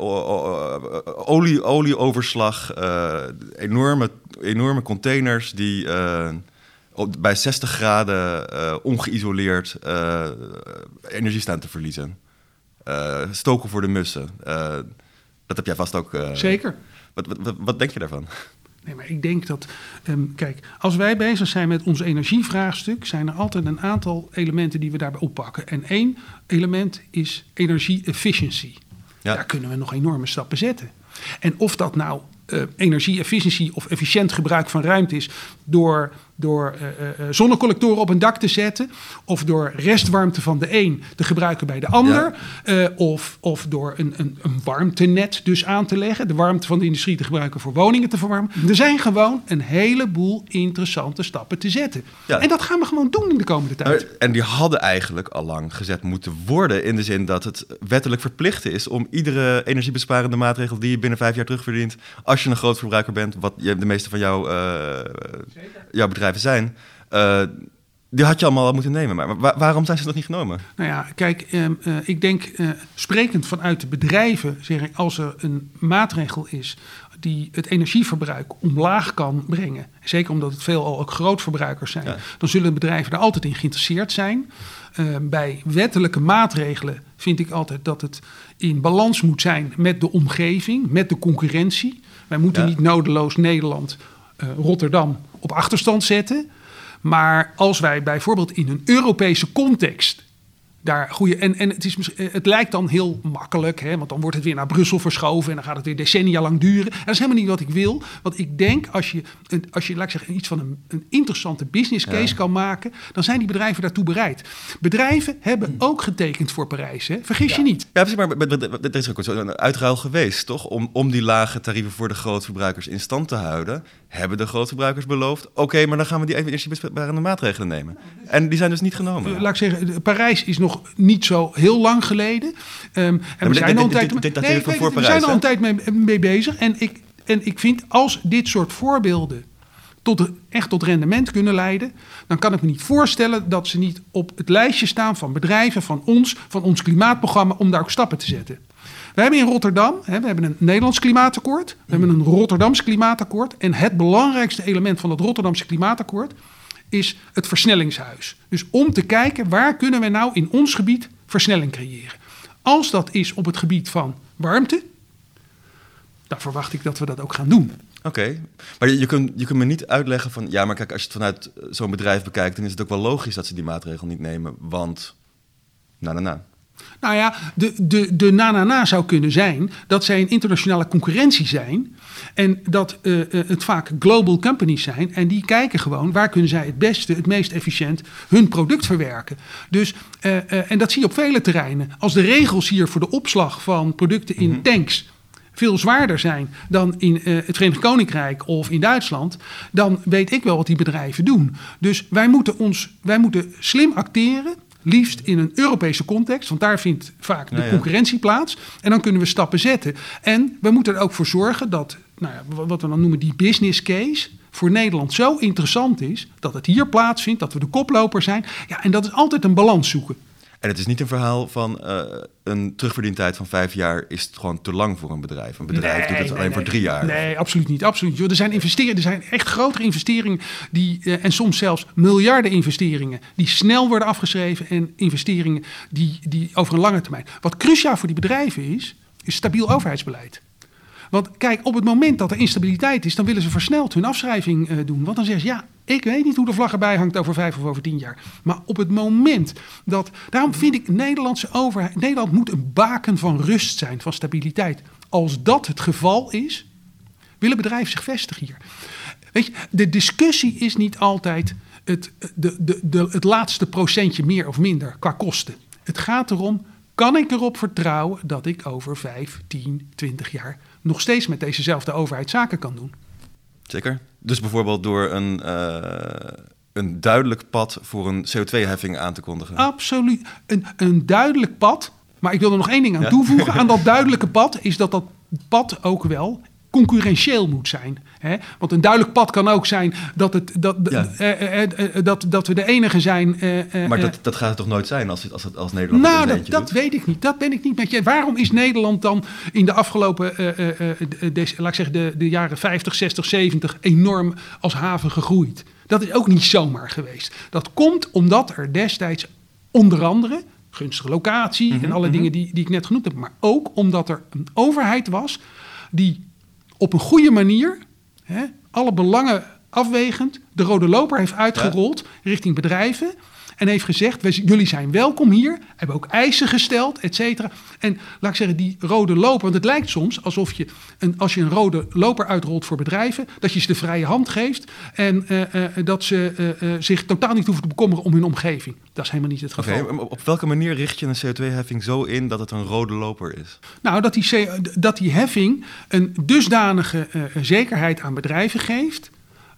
olie, olieoverslag, enorme, enorme containers die op, bij 60 graden eh, ongeïsoleerd energie staan te verliezen. Stoken voor de mussen. Dat heb jij vast ook. Zeker. Wat, wat, wat, wat denk je daarvan? Nee, maar ik denk dat, ehm, kijk, als wij bezig zijn met ons energievraagstuk, zijn er altijd een aantal elementen die we daarbij oppakken. En één element is energie-efficiency. Ja. Daar kunnen we nog enorme stappen zetten. En of dat nou eh energie-efficiëntie of efficiënt gebruik van ruimte is door, door eh, eh, eh, zonnecollectoren op een dak te zetten, of door restwarmte van de een te gebruiken bij de ander, of, of door een, een, een warmtenet dus aan te leggen, de warmte van de industrie te gebruiken voor woningen te verwarmen. Er zijn gewoon een heleboel interessante stappen te zetten. Ja. En dat gaan we gewoon doen in de komende tijd. En die hadden eigenlijk al lang gezet moeten worden. In de zin dat het wettelijk verplicht is om iedere energiebesparende maatregel die je binnen vijf jaar terugverdient. als je een groot verbruiker bent, wat de meeste van jou, jouw bedrijven zijn. eh, die had je allemaal al moeten nemen. Maar wa- waarom zijn ze nog niet genomen? Nou ja, kijk, ehm, eh, ik denk, eh, sprekend vanuit de bedrijven, zeg ik, als er een maatregel is die het energieverbruik omlaag kan brengen, zeker omdat het veelal ook grootverbruikers zijn, Ja. dan zullen bedrijven daar altijd in geïnteresseerd zijn. Ehm, bij wettelijke maatregelen vind ik altijd dat het in balans moet zijn met de omgeving, met de concurrentie. Wij moeten Ja. niet nodeloos Nederland, Rotterdam op achterstand zetten. Maar als wij bijvoorbeeld in een Europese context daar goede. En, en het, is, eh, het lijkt dan heel makkelijk, hè, want dan wordt het weer naar Brussel verschoven en dan gaat het weer decennia lang duren. En dat is helemaal niet wat ik wil. Want ik denk als je, een- als je laat ik zeggen, iets van een, een interessante business case kan maken, dan zijn die bedrijven daartoe bereid. Bedrijven hebben ook getekend voor Parijs, hè? vergis je niet. Ja, precies, maar er is ook zo'n uitruil geweest, toch? Om, om die lage tarieven voor de grootverbruikers in stand te houden. Hebben de grootverbruikers beloofd, oké, maar dan gaan we die energiebesparende maatregelen nemen. En die zijn dus niet genomen. Laat ik zeggen, Parijs is nog niet zo heel lang geleden. Ehm, en we zijn al een tijd, het, we zijn al een tijd mee, mee bezig. En ik, en ik vind als dit soort voorbeelden tot, echt tot rendement kunnen leiden, dan kan ik me niet voorstellen dat ze niet op het lijstje staan van bedrijven, van ons, van ons klimaatprogramma, om daar ook stappen te zetten. We hebben in Rotterdam, hè, we hebben een Nederlands klimaatakkoord, we hebben een Rotterdams klimaatakkoord. En het belangrijkste element van het Rotterdamse klimaatakkoord is het versnellingshuis. Dus om te kijken waar kunnen we nou in ons gebied versnelling creëren. Als dat is op het gebied van warmte, dan verwacht ik dat we dat ook gaan doen. Oké, maar je, kunt, je kunt me niet uitleggen van... ja, maar kijk, als je het vanuit zo'n bedrijf bekijkt... dan is het ook wel logisch dat ze die maatregel niet nemen, want... Nou, nou, nou. Nou ja, de, de, de na-na-na zou kunnen zijn dat zij een internationale concurrentie zijn. En dat eh, eh, het vaak global companies zijn. En die kijken gewoon waar kunnen zij het beste, het meest efficiënt hun product verwerken. Dus, eh, en dat zie je op vele terreinen. Als de regels hier voor de opslag van producten in tanks veel zwaarder zijn dan in het Verenigd Koninkrijk of in Duitsland, dan weet ik wel wat die bedrijven doen. Dus wij moeten, ons, wij moeten slim acteren. Liefst in een Europese context, want daar vindt vaak de ja. concurrentie plaats. En dan kunnen we stappen zetten. En we moeten er ook voor zorgen dat, nou ja, wat we dan noemen die business case, voor Nederland zo interessant is dat het hier plaatsvindt, dat we de koploper zijn. Ja, en dat is altijd een balans zoeken. En het is niet een verhaal van eh, een terugverdientijd van vijf jaar is het gewoon te lang voor een bedrijf. Een bedrijf doet het Nee, alleen nee, voor drie jaar. Nee, absoluut niet. Absoluut. Er zijn investeringen, er zijn echt grotere investeringen die, eh, en soms zelfs miljarden investeringen die snel worden afgeschreven en investeringen die, die over een lange termijn. Wat cruciaal voor die bedrijven is, is stabiel overheidsbeleid. Want kijk, op het moment dat er instabiliteit is, dan willen ze versneld hun afschrijving eh, doen. Want dan zeggen ze, ja, ik weet niet hoe de vlag erbij hangt over vijf of over tien jaar. Maar op het moment dat. Daarom vind ik Nederlandse overheid. Nederland moet een baken van rust zijn, van stabiliteit. Als dat het geval is, willen bedrijven zich vestigen hier. Weet je, de discussie is niet altijd het, de, de, de, het laatste procentje meer of minder qua kosten. Het gaat erom, kan ik erop vertrouwen dat ik over 5, 10, 20 jaar nog steeds met dezezelfde overheid zaken kan doen? Zeker. Dus bijvoorbeeld door een, eh, een duidelijk pad voor een CO2-heffing aan te kondigen. Absoluut. Een, een duidelijk pad. Maar ik wil er nog één ding aan Ja. toevoegen. <laughs> Aan dat duidelijke pad is dat dat pad ook wel concurrentieel moet zijn. Hè? Want een duidelijk pad kan ook zijn dat, het, dat, Ja. eh, eh, eh, eh, dat, dat we de enige zijn. eh, eh, maar eh, dat, dat gaat het toch nooit zijn als, het- als, het, als Nederland nou, dat, weet ik niet. Dat ben ik niet met je. Waarom is Nederland dan in de afgelopen, eh, eh, eh, de- deze- laat ik zeggen, de, de jaren 50, 60, 70 enorm als haven gegroeid? Dat is ook niet zomaar geweest. Dat komt omdat er destijds onder andere gunstige locatie Mhm, en alle dingen die, die ik net genoemd heb, maar ook omdat er een overheid was die op een goede manier hè, alle belangen afwegend de rode loper heeft uitgerold richting bedrijven. En heeft gezegd, wij- jullie zijn welkom hier. Hebben ook eisen gesteld, et cetera. En laat ik zeggen, die rode loper... Want het lijkt soms alsof je, een, als je een rode loper uitrolt voor bedrijven... dat je ze de vrije hand geeft. En eh, eh, dat ze eh, zich totaal niet hoeven te bekommeren om hun omgeving. Dat is helemaal niet het geval. op welke manier richt je een CO2-heffing zo in dat het een rode loper is? Nou, dat die, dat die heffing een dusdanige zekerheid aan bedrijven geeft.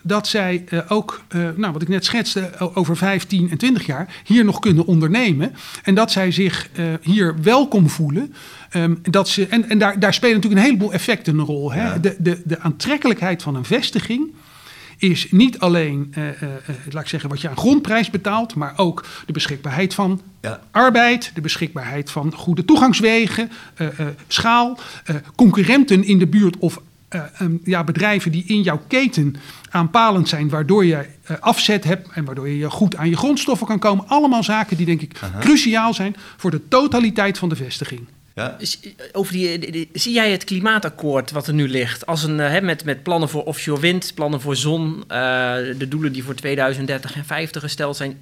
Dat zij eh, ook, eh, nou, wat ik net schetste, over 15 en 20 jaar hier nog kunnen ondernemen. En dat zij zich eh, hier welkom voelen. Ehm, dat ze, en en daar, daar spelen natuurlijk een heleboel effecten een rol. Hè? Ja. De, de, de aantrekkelijkheid van een vestiging is niet alleen, eh, laat ik zeggen, wat je aan grondprijs betaalt, maar ook de beschikbaarheid van Ja. arbeid, de beschikbaarheid van goede toegangswegen, schaal, concurrenten in de buurt of eh, ehm, ja, bedrijven die in jouw keten aanpalend zijn, waardoor je eh, afzet hebt en waardoor je goed aan je grondstoffen kan komen. Allemaal zaken die denk ik cruciaal zijn voor de totaliteit van de vestiging. Ja, Dus, eh, Over die, die- die- zie jij het klimaatakkoord wat er nu ligt als een, hè, met, met plannen voor offshore wind, plannen voor zon, eh, de doelen die voor 2030 en 50 gesteld zijn,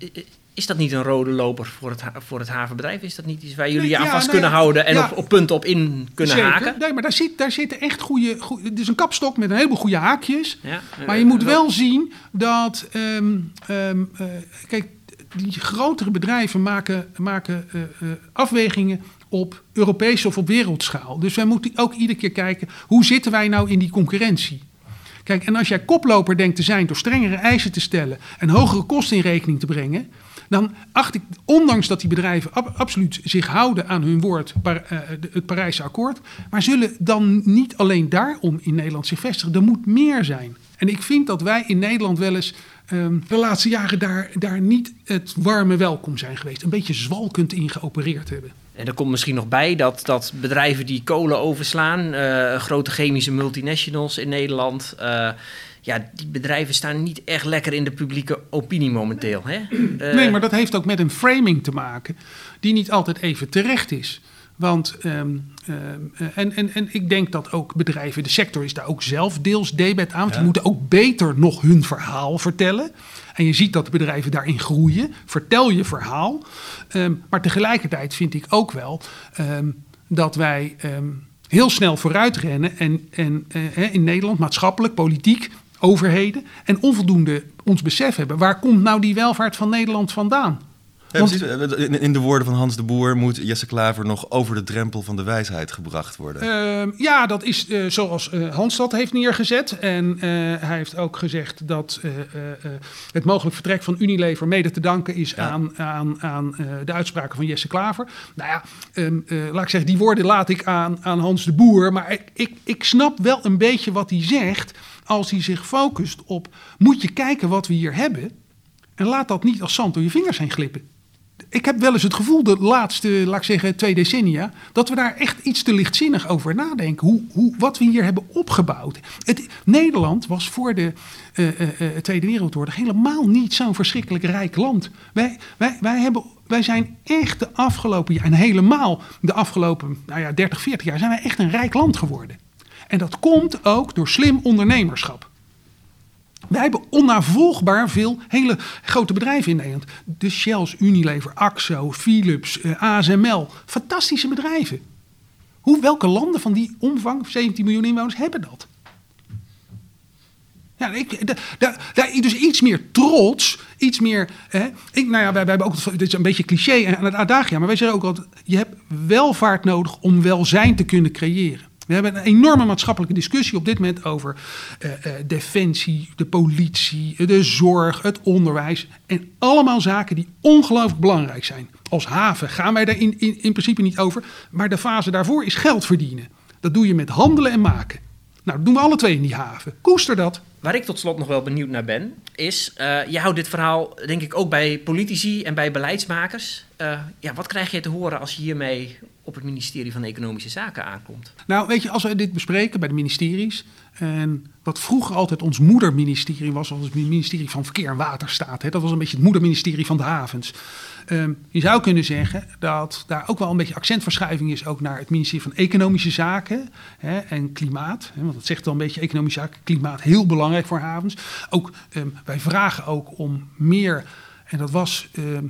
is dat niet een rode loper voor het, voor het havenbedrijf? Is dat niet iets waar jullie je Ja, aan vast kunnen houden en ja. op, op punten op in kunnen Zeker. haken? Nee, maar daar, zit, daar zitten echt goede. Het is een kapstok met een heleboel goede haakjes. Ja, Maar eh, je moet eh, wel zien dat. ehm, ehm, eh, kijk, die grotere bedrijven maken, maken afwegingen op Europese of op wereldschaal. Dus wij moeten ook iedere keer kijken hoe zitten wij nou in die concurrentie. Kijk, en als jij koploper denkt te zijn door strengere eisen te stellen en hogere kosten in rekening te brengen, dan acht ik, ondanks dat die bedrijven ab- absoluut zich houden aan hun woord, eh, het Parijse akkoord, maar zullen dan niet alleen daarom in Nederland zich vestigen. Er moet meer zijn. En ik vind dat wij in Nederland wel eens ehm, de laatste jaren daar, daar niet het warme welkom zijn geweest. Een beetje zwalkend in geopereerd hebben. En er komt misschien nog bij dat, dat bedrijven die kolen overslaan, eh, grote chemische multinationals in Nederland, eh, ja, die bedrijven staan niet echt lekker in de publieke opinie momenteel. Hè? Eh, Nee, maar dat heeft ook met een framing te maken die niet altijd even terecht is. Want, ehm, ehm, eh, en, en, en ik denk dat ook bedrijven, de sector is daar ook zelf deels debet aan. Want die moeten ook beter nog hun verhaal vertellen. En je ziet dat de bedrijven daarin groeien. Vertel je verhaal. Ehm, maar tegelijkertijd vind ik ook wel ehm, dat wij ehm, heel snel vooruit rennen. En, en eh, hè, in Nederland, maatschappelijk, politiek, overheden. En onvoldoende ons besef hebben. Waar komt nou die welvaart van Nederland vandaan? Ja, precies. In, de woorden van Hans de Boer moet Jesse Klaver nog over de drempel van de wijsheid gebracht worden. Ehm, ja, dat is eh, zoals eh, Hans dat heeft neergezet. En eh, hij heeft ook gezegd dat eh, eh, eh, het mogelijk vertrek van Unilever mede te danken is Ja. aan, aan, aan eh, de uitspraken van Jesse Klaver. Nou ja, ehm, eh, laat ik zeggen, die woorden laat ik aan, aan Hans de Boer. Maar ik, ik, ik snap wel een beetje wat hij zegt als hij zich focust op... moet je kijken wat we hier hebben en laat dat niet als zand door je vingers heen glippen ik heb wel eens het gevoel de laatste, laat ik zeggen, twee decennia, dat we daar echt iets te lichtzinnig over nadenken. Hoe, hoe, wat we hier hebben opgebouwd. Het, Nederland was voor de eh, eh, eh, Tweede Wereldoorlog helemaal niet zo'n verschrikkelijk rijk land. Wij, wij, wij, hebben, wij zijn echt de afgelopen jaar, en helemaal de afgelopen nou ja, 30, 40 jaar, zijn wij echt een rijk land geworden. En dat komt ook door slim ondernemerschap. Wij hebben onnavolgbaar veel hele grote bedrijven in Nederland. De Shells, Unilever, Axo, Philips, eh, ASML. Fantastische bedrijven. Hoe, welke landen van die omvang, 17 miljoen inwoners, hebben dat? Ja, ik, dus iets meer trots, iets meer. Hè, ik, nou ja, wij, wij hebben ook. Dit is een beetje cliché aan het adagia, maar wij zeggen ook altijd: je hebt welvaart nodig om welzijn te kunnen creëren. We hebben een enorme maatschappelijke discussie op dit moment over eh, eh, defensie, de politie, de zorg, het onderwijs. En allemaal zaken die ongelooflijk belangrijk zijn. Als haven gaan wij daar in, in, in principe niet over. Maar de fase daarvoor is geld verdienen. Dat doe je met handelen en maken. Nou, dat doen we alle twee in die haven. Koester dat. Waar ik tot slot nog wel benieuwd naar ben, is, eh je houdt dit verhaal denk ik ook bij politici en bij beleidsmakers. Eh, ja, wat krijg je te horen als je hiermee op het ministerie van Economische Zaken aankomt? Nou, weet je, als we dit bespreken bij de ministeries. En wat vroeger altijd ons moederministerie was, was het ministerie van Verkeer en Waterstaat. Hè, dat was een beetje het moederministerie van de havens. Ehm, je zou kunnen zeggen dat daar ook wel een beetje accentverschuiving is, ook naar het ministerie van Economische Zaken hè, en Klimaat. Hè, want dat zegt wel een beetje Economische Zaken, Klimaat, heel belangrijk voor havens. Ook, ehm, wij vragen ook om meer, en dat was ehm,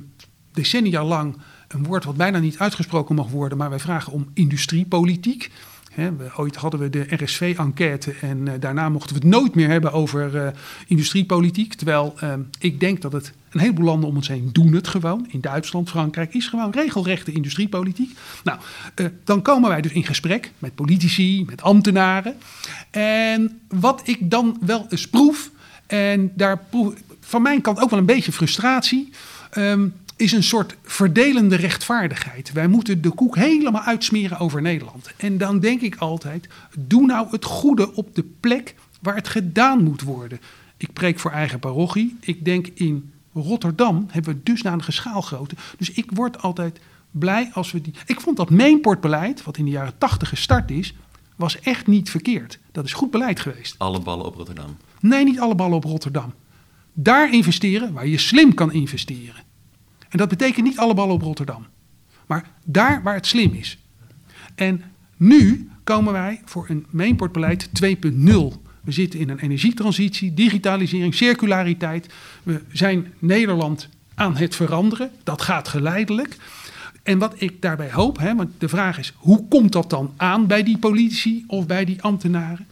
decennia lang een woord wat bijna niet uitgesproken mag worden, maar wij vragen om industriepolitiek. Ooit hadden we de RSV-enquête en eh, daarna mochten we het nooit meer hebben over eh, industriepolitiek. Terwijl ik denk dat het een heleboel landen om ons heen doen het gewoon. In Duitsland, Frankrijk is gewoon regelrechte industriepolitiek. Nou, eh, dan komen wij dus in gesprek met politici, met ambtenaren. En wat ik dan wel eens proef, en daar proef, van mijn kant ook wel een beetje frustratie. ehm, is een soort verdelende rechtvaardigheid. Wij moeten de koek helemaal uitsmeren over Nederland. En dan denk ik altijd: doe nou het goede op de plek waar het gedaan moet worden. Ik preek voor eigen parochie. Ik denk in Rotterdam hebben we dusdanige schaalgrootte. Dus ik word altijd blij als we die. Ik vond dat mainportbeleid, wat in de jaren 80 gestart is, was echt niet verkeerd. Dat is goed beleid geweest. Alle ballen op Rotterdam. Nee, niet alle ballen op Rotterdam. Daar investeren waar je slim kan investeren. En dat betekent niet alle ballen op Rotterdam. Maar daar waar het slim is. En nu komen wij voor een mainportbeleid 2.0. We zitten in een energietransitie, digitalisering, circulariteit. We zijn Nederland aan het veranderen. Dat gaat geleidelijk. En wat ik daarbij hoop, hè, want de vraag is: hoe komt dat dan aan bij die politici of bij die ambtenaren?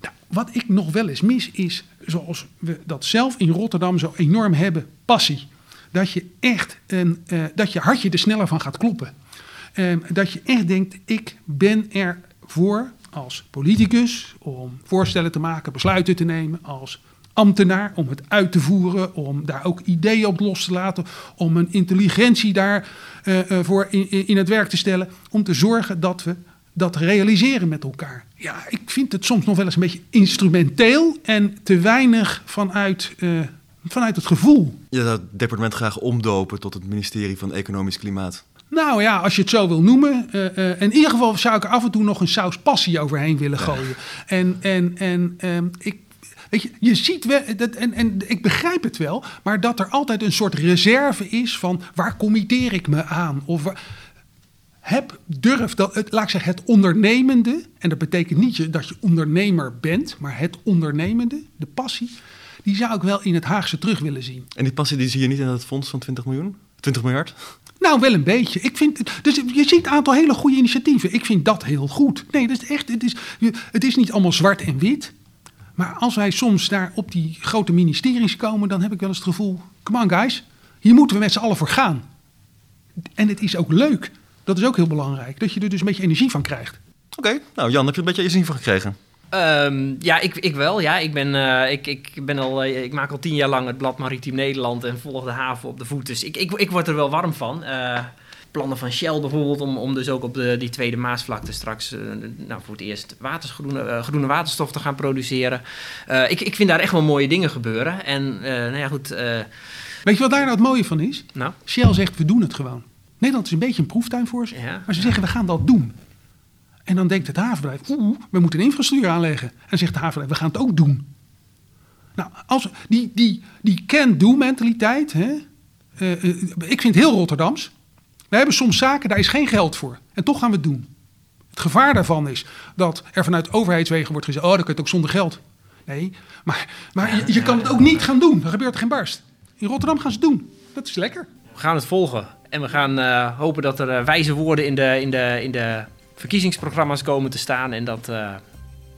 Nou, wat ik nog wel eens mis is, zoals we dat zelf in Rotterdam zo enorm hebben, passie. Dat je echt een, eh, dat je hartje er sneller van gaat kloppen. Ehm, dat je echt denkt, ik ben er voor als politicus om voorstellen te maken, besluiten te nemen, als ambtenaar om het uit te voeren, om daar ook ideeën op los te laten, om een intelligentie daar eh, eh, voor in, in in het werk te stellen, om te zorgen dat we dat realiseren met elkaar. Ja, ik vind het soms nog wel eens een beetje instrumenteel en te weinig vanuit, eh, vanuit het gevoel. Je zou het departement graag omdopen tot het ministerie van Economisch Klimaat. Nou ja, als je het zo wil noemen. eh, eh, in ieder geval zou ik er af en toe nog een saus passie overheen willen gooien. En, en, en ehm, ik. Weet je, je ziet wel, dat, en, en ik begrijp het wel, maar dat er altijd een soort reserve is van waar committeer ik me aan? Of waar- heb, durf, dat, het, laat ik zeggen, het ondernemende, en dat betekent niet dat je ondernemer bent, maar het ondernemende, de passie, die zou ik wel in het Haagse terug willen zien. En die passie die zie je niet in dat fonds van 20 miljoen? 20 miljard? Nou, wel een beetje. Ik vind, dus je ziet een aantal hele goede initiatieven. Ik vind dat heel goed. Nee, dat echt, het, is, het is niet allemaal zwart en wit. Maar als wij soms daar op die grote ministeries komen, dan heb ik wel eens het gevoel: come on guys, Hier moeten we met z'n allen voor gaan. En het is ook leuk. Dat is ook heel belangrijk. Dat je er dus een beetje energie van krijgt. Oké, nou Jan, heb je een beetje je zin van gekregen? Ehm, ja, ik, ik wel. Ja, ik, ben, eh, ik, ik, ben al, eh, ik maak al tien jaar lang het blad Maritiem Nederland en volg de haven op de voet. Dus ik, ik, ik word er wel warm van. Eh, plannen van Shell bijvoorbeeld om, om dus ook op de, die tweede Maasvlakte straks nou, voor het eerst waters, groene, groene waterstof te gaan produceren. Ik, ik vind daar echt wel mooie dingen gebeuren. En nou ja, goed. Weet je wat daar nou het mooie van is? nou, Shell zegt, we doen het gewoon. Nederland is een beetje een proeftuin voor ze. Ja. Maar ze zeggen, we gaan dat doen. En dan denkt het havenbedrijf, oeh, we moeten een infrastructuur aanleggen. En zegt de havenbedrijf, we gaan het ook doen. Nou, als, die, die, die can-do mentaliteit, hè, eh, eh, ik vind het heel Rotterdams. We hebben soms zaken, daar is geen geld voor. En toch gaan we het doen. Het gevaar daarvan is dat er vanuit overheidswegen wordt gezegd, oh, dan kun je ook zonder geld. Nee, maar, maar je, kan het ook niet gaan doen. Dan gebeurt er geen barst. In Rotterdam gaan ze het doen. Dat is lekker. we gaan het volgen. En we gaan eh, hopen dat er wijze woorden in de, in, de, in de verkiezingsprogramma's komen te staan. En dat, eh,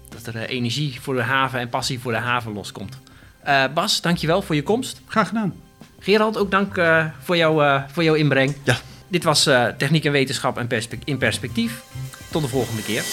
dat er eh, energie voor de haven en passie voor de haven loskomt. Eh Bas, dankjewel voor je komst. Graag gedaan. Gerald, ook dank voor, jou, voor jouw inbreng. Ja. Dit was Techniek en Wetenschap en Perspe- in Perspectief. Tot de volgende keer.